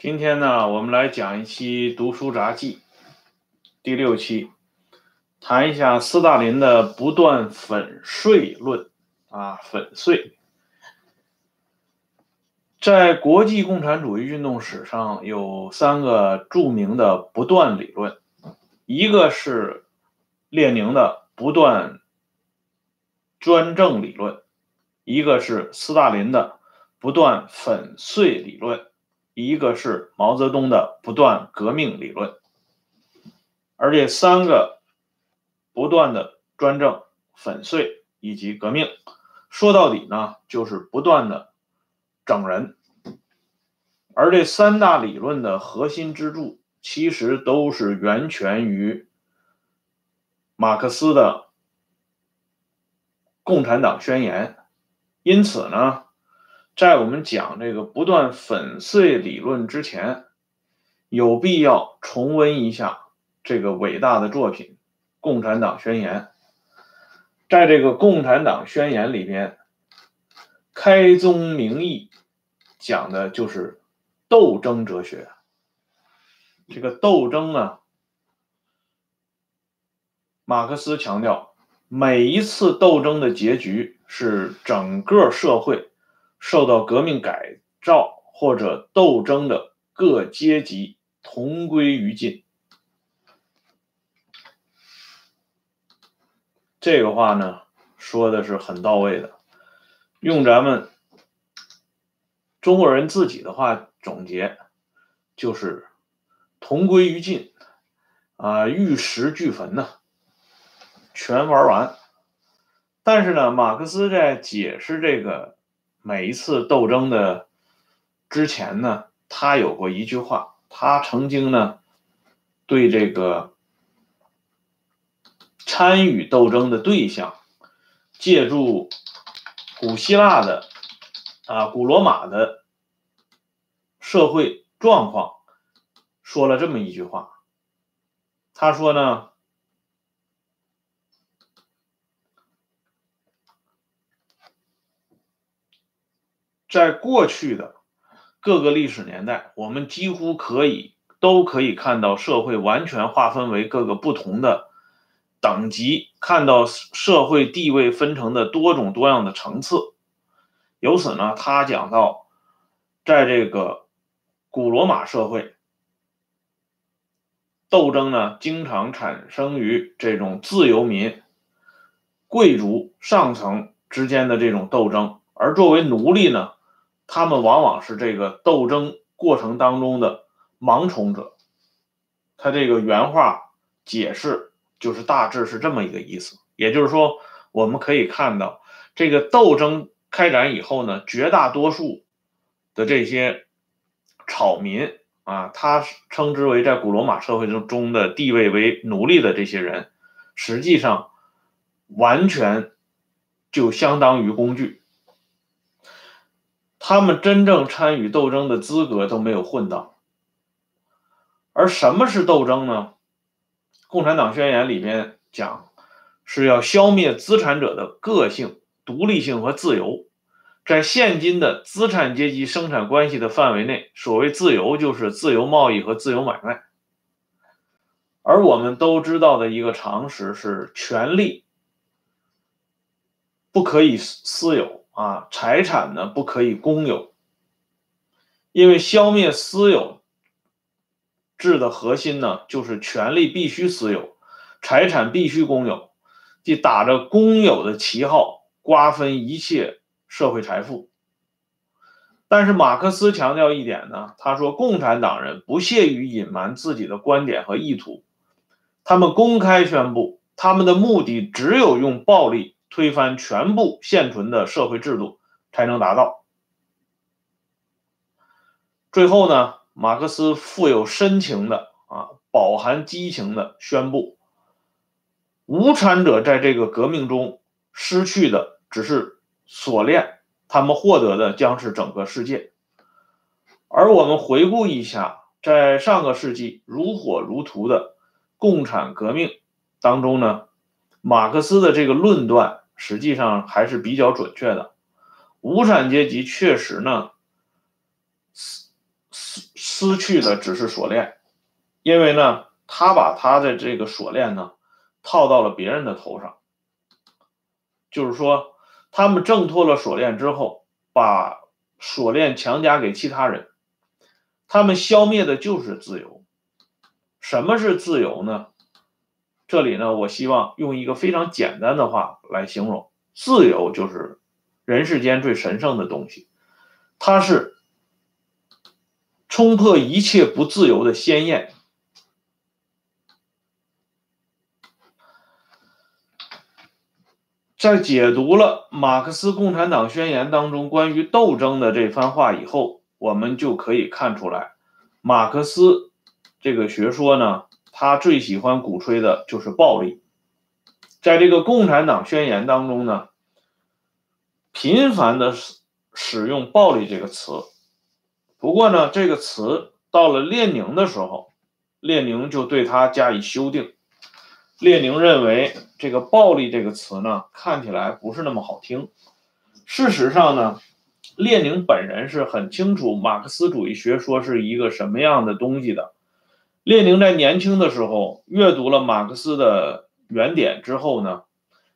今天呢，我们来讲一期《读书杂记》第六期，谈一下斯大林的不断粉碎论啊，粉碎。在国际共产主义运动史上，有三个著名的不断理论，一个是列宁的不断专政理论，一个是斯大林的不断粉碎理论。一个是毛泽东的不断革命理论，而这三个不断的专政、粉碎以及革命，说到底呢，就是不断的整人。而这三大理论的核心支柱，其实都是源泉于马克思的《共产党宣言》，因此呢。在我们讲这个不断粉碎理论之前，有必要重温一下这个伟大的作品《共产党宣言》。在这个《共产党宣言》里边，开宗明义讲的就是斗争哲学。这个斗争呢，马克思强调，每一次斗争的结局是整个社会。受到革命改造或者斗争的各阶级同归于尽，这个话呢说的是很到位的。用咱们中国人自己的话总结，就是同归于尽啊，玉石俱焚呐，全玩完。但是呢，马克思在解释这个。每一次斗争的之前呢，他有过一句话，他曾经呢对这个参与斗争的对象，借助古希腊的啊古罗马的社会状况，说了这么一句话，他说呢。在过去的各个历史年代，我们几乎可以都可以看到社会完全划分为各个不同的等级，看到社会地位分成的多种多样的层次。由此呢，他讲到，在这个古罗马社会，斗争呢经常产生于这种自由民、贵族上层之间的这种斗争，而作为奴隶呢。他们往往是这个斗争过程当中的盲从者。他这个原话解释就是大致是这么一个意思，也就是说，我们可以看到，这个斗争开展以后呢，绝大多数的这些草民啊，他称之为在古罗马社会中中的地位为奴隶的这些人，实际上完全就相当于工具。他们真正参与斗争的资格都没有混到，而什么是斗争呢？共产党宣言里边讲，是要消灭资产者的个性、独立性和自由。在现今的资产阶级生产关系的范围内，所谓自由就是自由贸易和自由买卖。而我们都知道的一个常识是，权利不可以私有。啊，财产呢不可以公有，因为消灭私有制的核心呢，就是权利必须私有，财产必须公有，即打着公有的旗号瓜分一切社会财富。但是马克思强调一点呢，他说共产党人不屑于隐瞒自己的观点和意图，他们公开宣布，他们的目的只有用暴力。推翻全部现存的社会制度才能达到。最后呢，马克思富有深情的啊，饱含激情的宣布：无产者在这个革命中失去的只是锁链，他们获得的将是整个世界。而我们回顾一下，在上个世纪如火如荼的共产革命当中呢，马克思的这个论断。实际上还是比较准确的，无产阶级确实呢，失失去的只是锁链，因为呢，他把他的这个锁链呢套到了别人的头上，就是说，他们挣脱了锁链之后，把锁链强加给其他人，他们消灭的就是自由。什么是自由呢？这里呢，我希望用一个非常简单的话来形容：自由就是人世间最神圣的东西，它是。冲破一切不自由的鲜艳。在解读了马克思共产党宣言当中关于斗争的这番话以后，我们就可以看出来，马克思这个学说呢，他最喜欢鼓吹的就是暴力。在这个共产党宣言当中呢，频繁的使使用暴力这个词。不过呢，这个词到了列宁的时候，列宁就对他加以修订。列宁认为这个“暴力”这个词呢，看起来不是那么好听。事实上呢，列宁本人是很清楚马克思主义学说是一个什么样的东西的。列宁在年轻的时候阅读了马克思的原点之后呢，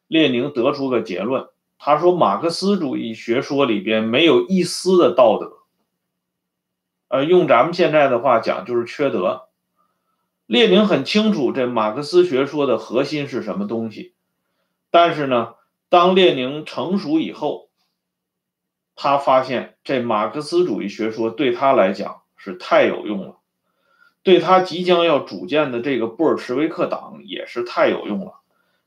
列宁得出个结论，他说马克思主义学说里边没有一丝的道德。呃，用咱们现在的话讲，就是缺德。列宁很清楚这马克思学说的核心是什么东西，但是呢，当列宁成熟以后，他发现这马克思主义学说对他来讲是太有用了，对他即将要组建的这个布尔什维克党也是太有用了。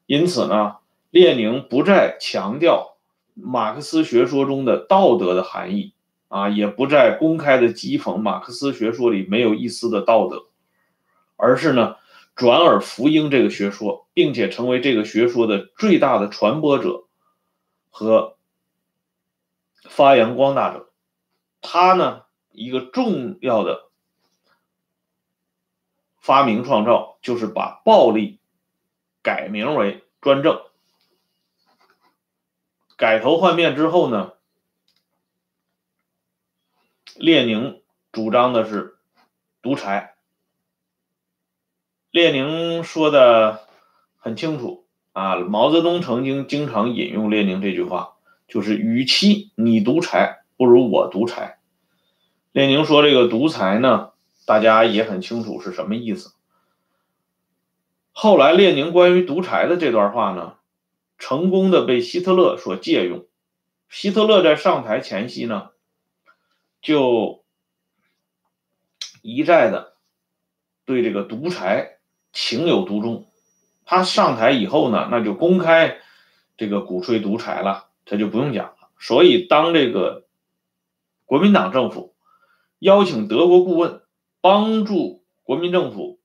因此呢，列宁不再强调马克思学说中的道德的含义。啊，也不再公开的讥讽马克思学说里没有一丝的道德，而是呢转而福音这个学说，并且成为这个学说的最大的传播者和发扬光大者。他呢一个重要的发明创造就是把暴力改名为专政，改头换面之后呢。列宁主张的是独裁。列宁说的很清楚啊，毛泽东曾经经常引用列宁这句话，就是“与其你独裁，不如我独裁”。列宁说这个独裁呢，大家也很清楚是什么意思。后来，列宁关于独裁的这段话呢，成功的被希特勒所借用。希特勒在上台前夕呢。就一再的对这个独裁情有独钟，他上台以后呢，那就公开这个鼓吹独裁了，他就不用讲了。所以，当这个国民党政府邀请德国顾问帮助国民政府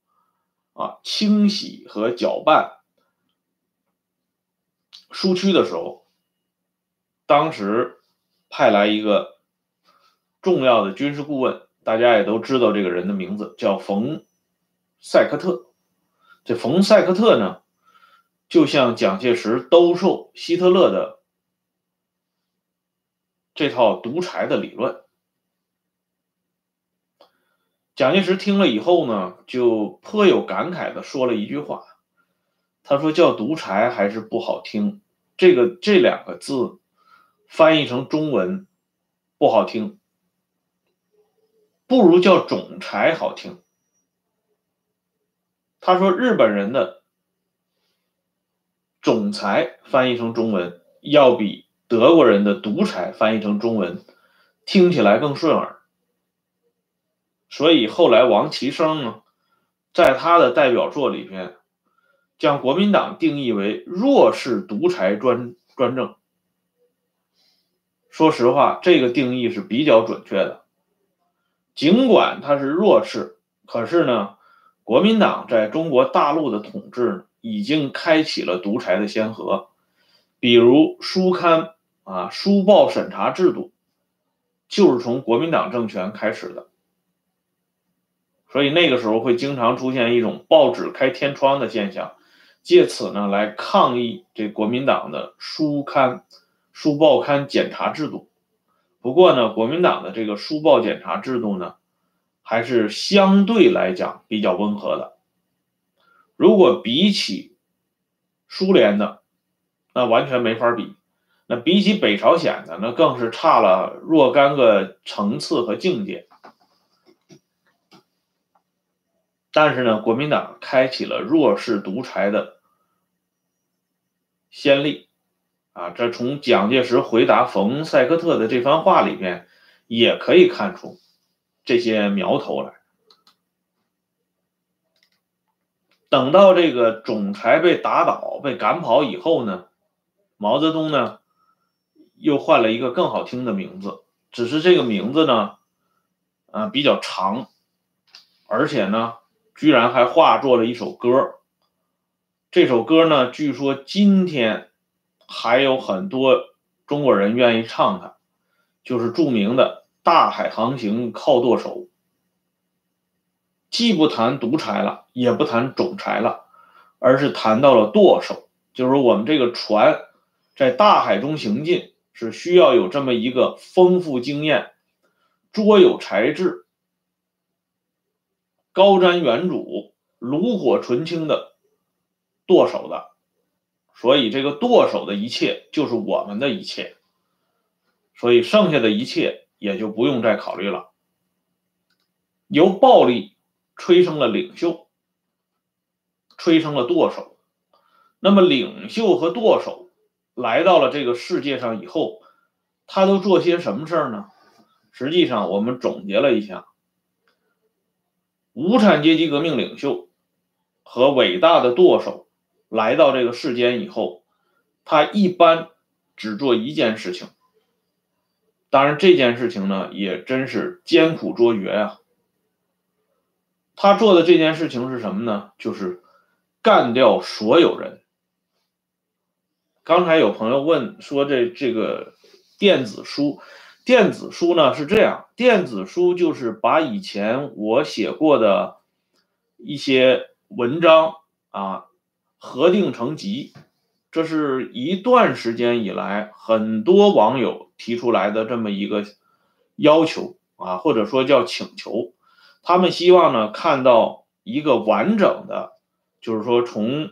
啊清洗和搅拌苏区的时候，当时派来一个。重要的军事顾问，大家也都知道这个人的名字叫冯·塞克特。这冯·塞克特呢，就像蒋介石兜售希特勒的这套独裁的理论。蒋介石听了以后呢，就颇有感慨的说了一句话，他说：“叫独裁还是不好听，这个这两个字翻译成中文不好听。”不如叫总裁好听。他说，日本人的总裁翻译成中文，要比德国人的独裁翻译成中文听起来更顺耳。所以后来王岐生呢，在他的代表作里边，将国民党定义为弱势独裁专专政。说实话，这个定义是比较准确的。尽管他是弱势，可是呢，国民党在中国大陆的统治已经开启了独裁的先河，比如书刊啊、书报审查制度，就是从国民党政权开始的。所以那个时候会经常出现一种报纸开天窗的现象，借此呢来抗议这国民党的书刊、书报刊检查制度。不过呢，国民党的这个书报检查制度呢，还是相对来讲比较温和的。如果比起苏联的，那完全没法比。那比起北朝鲜的，那更是差了若干个层次和境界。但是呢，国民党开启了弱势独裁的先例，啊，这从蒋介石回答冯塞克特的这番话里边也可以看出这些苗头来。等到这个总裁被打倒、被赶跑以后呢，毛泽东呢又换了一个更好听的名字，只是这个名字呢，啊，比较长，而且呢。居然还化作了一首歌，这首歌呢，据说今天还有很多中国人愿意唱它，就是著名的《大海航行靠舵手》，既不谈独裁了，也不谈总裁了，而是谈到了舵手，就是我们这个船在大海中行进，是需要有这么一个丰富经验、卓有才智。高瞻远瞩、炉火纯青的舵手的，所以这个舵手的一切就是我们的一切，所以剩下的一切也就不用再考虑了。由暴力催生了领袖，催生了舵手。那么领袖和舵手来到了这个世界上以后，他都做些什么事儿呢？实际上，我们总结了一下。无产阶级革命领袖和伟大的舵手来到这个世间以后，他一般只做一件事情。当然，这件事情呢，也真是艰苦卓绝呀。他做的这件事情是什么呢？就是干掉所有人。刚才有朋友问说，这这个电子书。电子书呢是这样，电子书就是把以前我写过的一些文章啊合订成集，这是一段时间以来很多网友提出来的这么一个要求啊，或者说叫请求，他们希望呢看到一个完整的，就是说从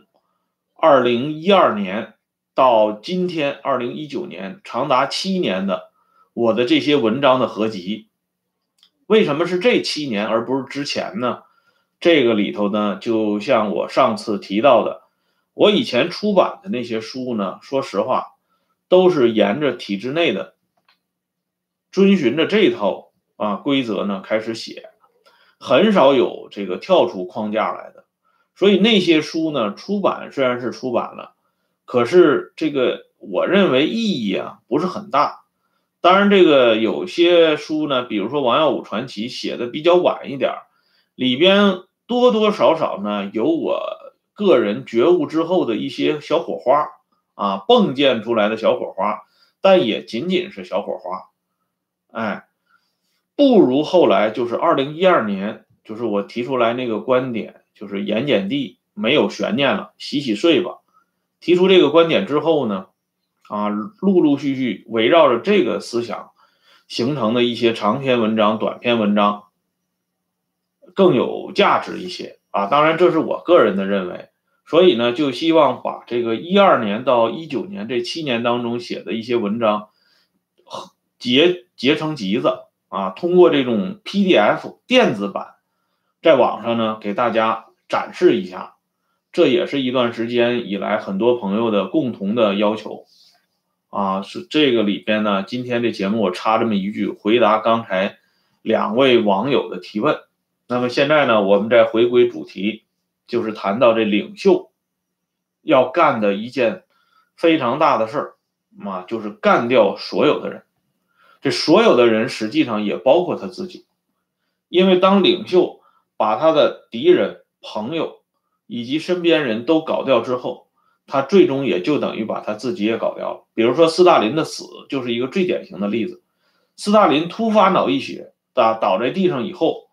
二零一二年到今天二零一九年，长达七年的。我的这些文章的合集，为什么是这七年而不是之前呢？这个里头呢，就像我上次提到的，我以前出版的那些书呢，说实话，都是沿着体制内的，遵循着这套啊规则呢开始写，很少有这个跳出框架来的。所以那些书呢，出版虽然是出版了，可是这个我认为意义啊不是很大。当然，这个有些书呢，比如说王耀武传奇写的比较晚一点里边多多少少呢有我个人觉悟之后的一些小火花啊，迸溅出来的小火花，但也仅仅是小火花，哎，不如后来就是二零一二年，就是我提出来那个观点，就是盐碱地没有悬念了，洗洗睡吧。提出这个观点之后呢？啊，陆陆续续围绕着这个思想形成的一些长篇文章、短篇文章更有价值一些啊。当然，这是我个人的认为。所以呢，就希望把这个一二年到一九年这七年当中写的一些文章结结成集子啊，通过这种 PDF 电子版在网上呢给大家展示一下。这也是一段时间以来很多朋友的共同的要求。啊，是这个里边呢。今天这节目我插这么一句，回答刚才两位网友的提问。那么现在呢，我们再回归主题，就是谈到这领袖要干的一件非常大的事儿啊，就是干掉所有的人。这所有的人实际上也包括他自己，因为当领袖把他的敌人、朋友以及身边人都搞掉之后。他最终也就等于把他自己也搞掉了。比如说斯大林的死就是一个最典型的例子。斯大林突发脑溢血，倒倒在地上以后，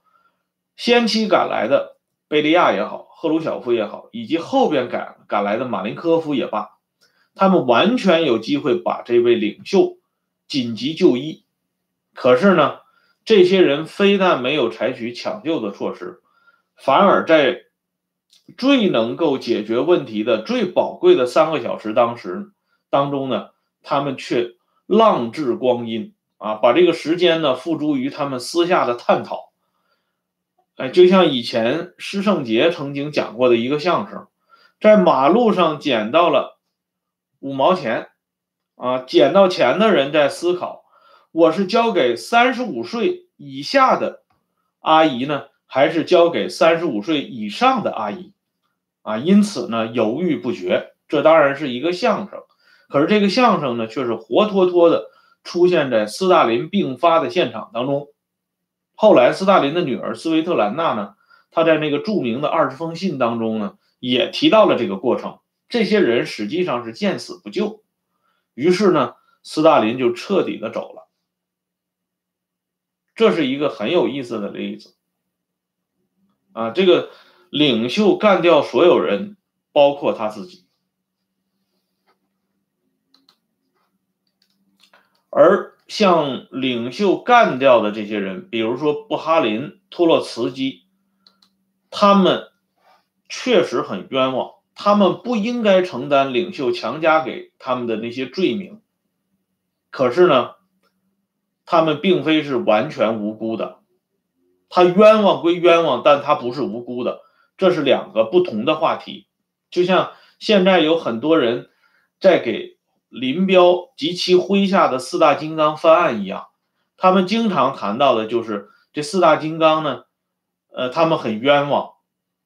先期赶来的贝利亚也好，赫鲁晓夫也好，以及后边赶赶来的马林科夫也罢，他们完全有机会把这位领袖紧急就医。可是呢，这些人非但没有采取抢救的措施，反而在最能够解决问题的最宝贵的三个小时当时当中呢，他们却浪掷光阴啊，把这个时间呢付诸于他们私下的探讨。哎，就像以前施圣杰曾经讲过的一个相声，在马路上捡到了五毛钱，啊，捡到钱的人在思考。我是交给三十五岁以下的阿姨呢，还是交给三十五岁以上的阿姨？啊，因此呢犹豫不决。这当然是一个相声，可是这个相声呢却是活脱脱的出现在斯大林病发的现场当中。后来，斯大林的女儿斯维特兰娜呢，她在那个著名的二十封信当中呢，也提到了这个过程。这些人实际上是见死不救。于是呢，斯大林就彻底的走了。这是一个很有意思的例子，啊，这个领袖干掉所有人，包括他自己，而像领袖干掉的这些人，比如说布哈林、托洛茨基，他们确实很冤枉，他们不应该承担领袖强加给他们的那些罪名，可是呢？他们并非是完全无辜的，他冤枉归冤枉，但他不是无辜的，这是两个不同的话题。就像现在有很多人在给林彪及其麾下的四大金刚翻案一样，他们经常谈到的就是这四大金刚呢，呃，他们很冤枉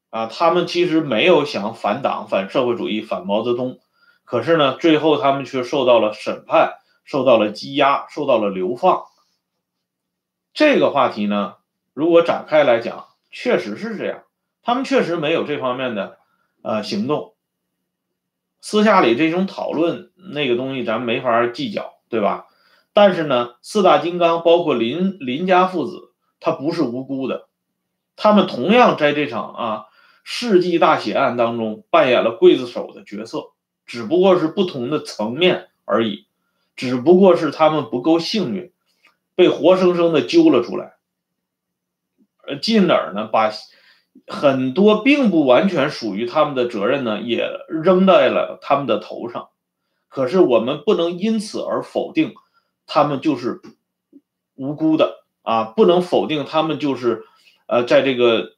啊，他们其实没有想反党、反社会主义、反毛泽东，可是呢，最后他们却受到了审判，受到了羁押，受到了流放。这个话题呢，如果展开来讲，确实是这样，他们确实没有这方面的呃行动。私下里这种讨论那个东西，咱没法计较，对吧？但是呢，四大金刚包括林林家父子，他不是无辜的，他们同样在这场啊世纪大血案当中扮演了刽子手的角色，只不过是不同的层面而已，只不过是他们不够幸运。被活生生的揪了出来，呃，进而呢，把很多并不完全属于他们的责任呢，也扔在了他们的头上。可是我们不能因此而否定他们就是无辜的啊，不能否定他们就是呃，在这个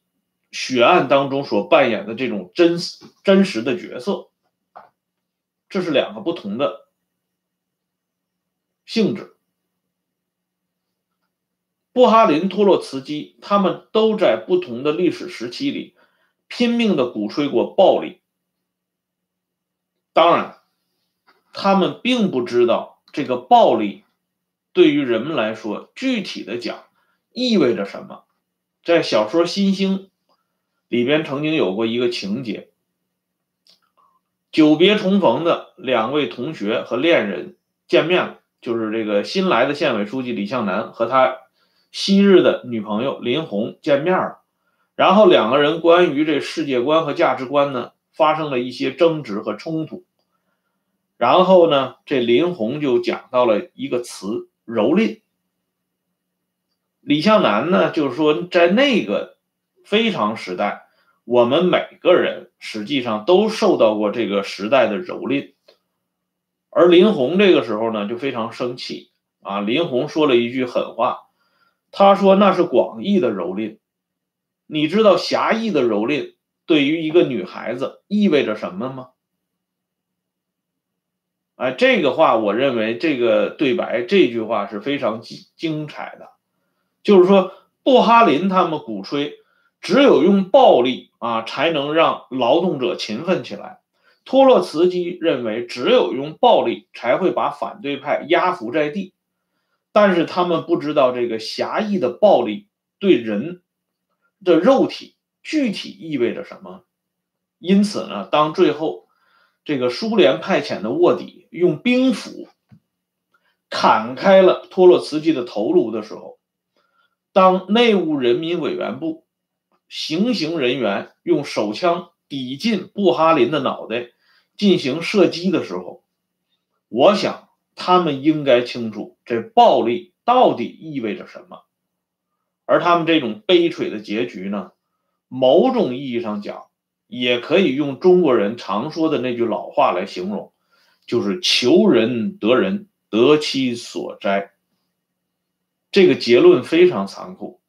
血案当中所扮演的这种真真实的角色，这是两个不同的性质。布哈林、托洛茨基，他们都在不同的历史时期里拼命的鼓吹过暴力。当然，他们并不知道这个暴力对于人们来说，具体的讲意味着什么。在小说《新星》里边，曾经有过一个情节：久别重逢的两位同学和恋人见面了，就是这个新来的县委书记李向南和他。昔日的女朋友林红见面了，然后两个人关于这世界观和价值观呢发生了一些争执和冲突。然后呢，这林红就讲到了一个词“蹂躏”。李向南呢，就是说在那个非常时代，我们每个人实际上都受到过这个时代的蹂躏。而林红这个时候呢，就非常生气啊！林红说了一句狠话。他说：“那是广义的蹂躏，你知道狭义的蹂躏对于一个女孩子意味着什么吗？”哎，这个话我认为这个对白这句话是非常精精彩的，就是说布哈林他们鼓吹只有用暴力啊才能让劳动者勤奋起来，托洛茨基认为只有用暴力才会把反对派压服在地。但是他们不知道这个狭义的暴力对人的肉体具体意味着什么，因此呢，当最后这个苏联派遣的卧底用兵斧砍开了托洛茨基的头颅的时候，当内务人民委员部行刑人员用手枪抵进布哈林的脑袋进行射击的时候，我想。他们应该清楚这暴力到底意味着什么。而他们这种悲催的结局呢，某种意义上讲，也可以用中国人常说的那句老话来形容，就是“求人得人，得其所哉”。这个结论非常残酷，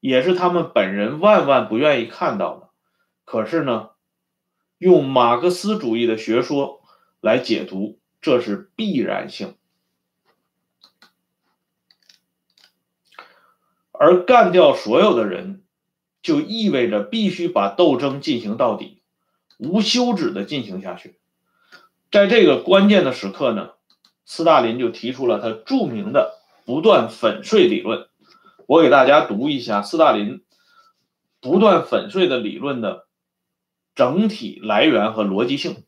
也是他们本人万万不愿意看到的。可是呢，用马克思主义的学说来解读，这是必然性。而干掉所有的人，就意味着必须把斗争进行到底，无休止的进行下去。在这个关键的时刻呢，斯大林就提出了他著名的不断粉碎理论。我给大家读一下斯大林不断粉碎的理论的整体来源和逻辑性。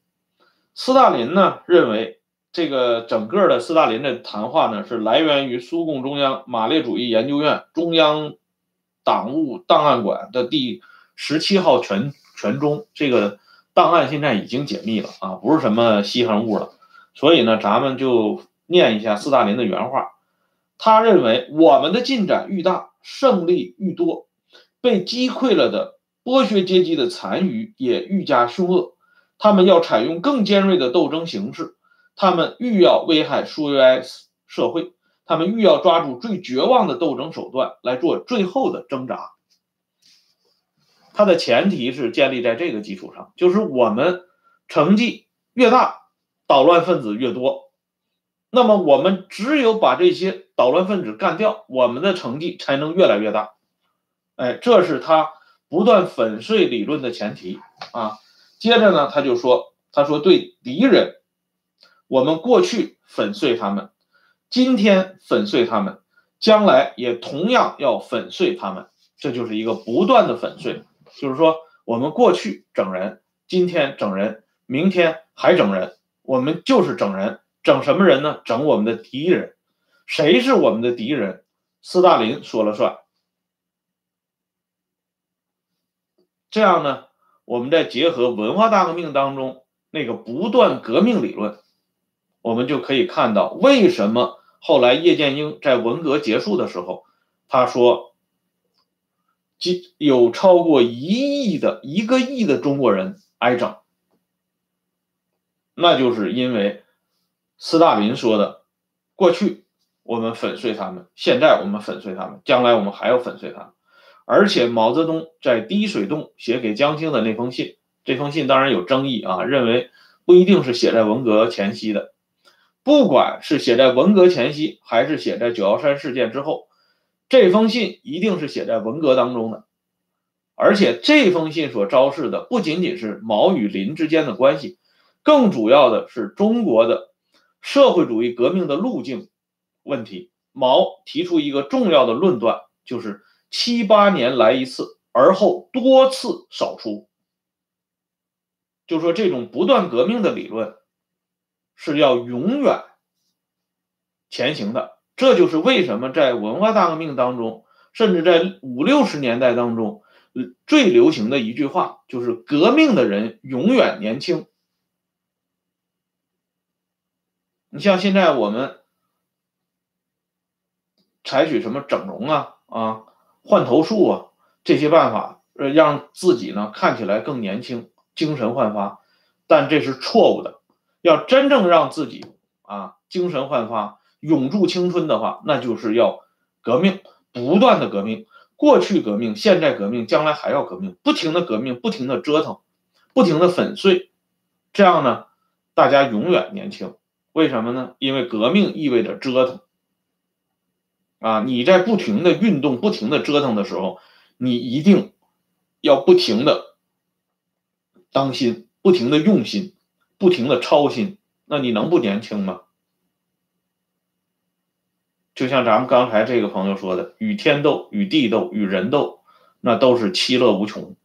斯大林呢认为。这个整个的斯大林的谈话呢，是来源于苏共中央马列主义研究院中央党务档案馆的第十七号全全中。这个档案现在已经解密了啊，不是什么稀罕物了。所以呢，咱们就念一下斯大林的原话。他认为，我们的进展愈大，胜利愈多，被击溃了的剥削阶级的残余也愈加凶恶。他们要采用更尖锐的斗争形式。他们愈要危害苏维埃社会，他们愈要抓住最绝望的斗争手段来做最后的挣扎。它的前提是建立在这个基础上，就是我们成绩越大，捣乱分子越多。那么我们只有把这些捣乱分子干掉，我们的成绩才能越来越大。哎，这是他不断粉碎理论的前提啊。接着呢，他就说，他说对敌人。我们过去粉碎他们，今天粉碎他们，将来也同样要粉碎他们。这就是一个不断的粉碎，就是说，我们过去整人，今天整人，明天还整人。我们就是整人，整什么人呢？整我们的敌人。谁是我们的敌人？斯大林说了算。这样呢，我们再结合文化大革命当中那个不断革命理论。我们就可以看到，为什么后来叶剑英在文革结束的时候，他说，有超过一亿的一个亿的中国人挨整，那就是因为斯大林说的，过去我们粉碎他们，现在我们粉碎他们，将来我们还要粉碎他们。而且毛泽东在滴水洞写给江青的那封信，这封信当然有争议啊，认为不一定是写在文革前夕的。不管是写在文革前夕，还是写在九幺三事件之后，这封信一定是写在文革当中的。而且这封信所昭示的不仅仅是毛与林之间的关系，更主要的是中国的社会主义革命的路径问题。毛提出一个重要的论断，就是七八年来一次，而后多次少出。就说这种不断革命的理论。是要永远前行的，这就是为什么在文化大革命当中，甚至在五六十年代当中，最流行的一句话就是“革命的人永远年轻”。你像现在我们采取什么整容啊、啊换头术啊这些办法，让自己呢看起来更年轻、精神焕发，但这是错误的。要真正让自己啊精神焕发、永驻青春的话，那就是要革命，不断的革命，过去革命，现在革命，将来还要革命，不停的革命，不停的折腾，不停的粉碎，这样呢，大家永远年轻。为什么呢？因为革命意味着折腾啊！你在不停的运动、不停的折腾的时候，你一定要不停的当心，不停的用心。不停的操心，那你能不年轻吗？就像咱们刚才这个朋友说的，与天斗、与地斗、与人斗，那都是其乐无穷。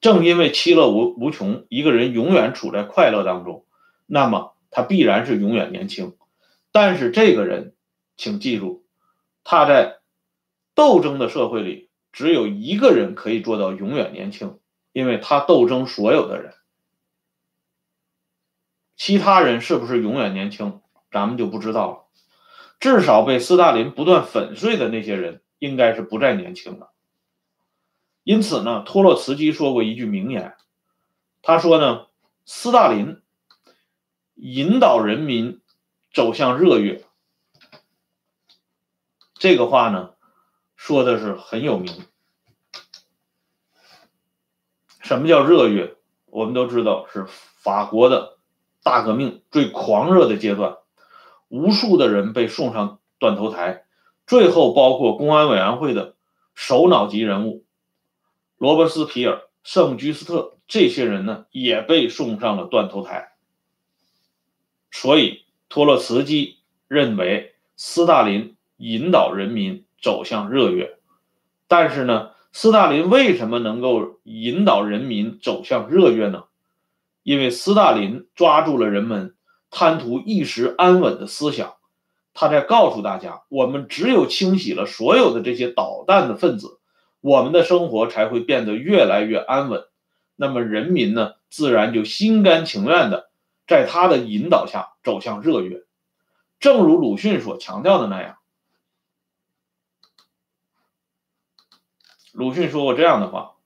正因为其乐无无穷，一个人永远处在快乐当中，那么他必然是永远年轻。但是这个人，请记住，他在斗争的社会里，只有一个人可以做到永远年轻，因为他斗争所有的人。其他人是不是永远年轻，咱们就不知道了。至少被斯大林不断粉碎的那些人，应该是不再年轻了。因此呢，托洛茨基说过一句名言，他说呢，斯大林引导人民走向热月，这个话呢，说的是很有名。什么叫热月？我们都知道是法国的大革命最狂热的阶段，无数的人被送上断头台，最后包括公安委员会的首脑级人物罗伯斯皮尔、圣居斯特这些人呢，也被送上了断头台。所以托洛茨基认为斯大林引导人民走向热月，但是呢？斯大林为什么能够引导人民走向热月呢？因为斯大林抓住了人们贪图一时安稳的思想，他在告诉大家：我们只有清洗了所有的这些捣蛋的分子，我们的生活才会变得越来越安稳。那么人民呢，自然就心甘情愿的在他的引导下走向热月。正如鲁迅所强调的那样。鲁迅说过这样的话：“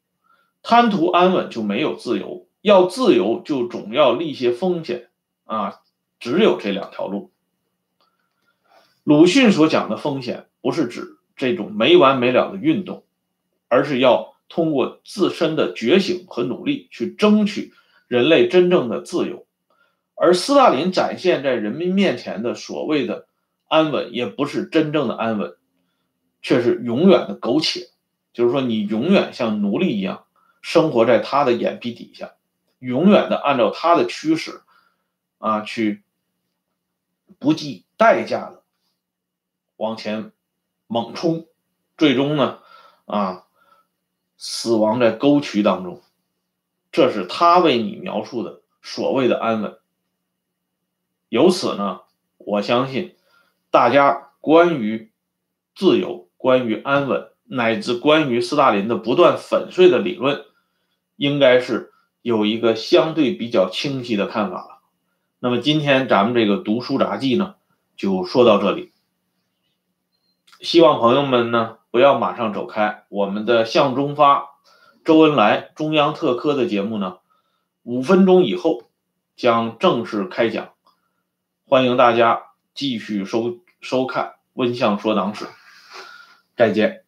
贪图安稳就没有自由，要自由就总要历些风险啊，只有这两条路。”鲁迅所讲的风险，不是指这种没完没了的运动，而是要通过自身的觉醒和努力去争取人类真正的自由。而斯大林展现在人民面前的所谓的安稳，也不是真正的安稳，却是永远的苟且。就是说，你永远像奴隶一样生活在他的眼皮底下，永远的按照他的驱使啊去不计代价的往前猛冲，最终呢啊死亡在沟渠当中。这是他为你描述的所谓的安稳。由此呢，我相信大家关于自由，关于安稳。乃至关于斯大林的不断粉碎的理论，应该是有一个相对比较清晰的看法了。那么今天咱们这个读书杂记呢，就说到这里。希望朋友们呢不要马上走开，我们的向忠发、周恩来中央特科的节目呢，五分钟以后将正式开讲，欢迎大家继续收收看《温向说党史》，再见。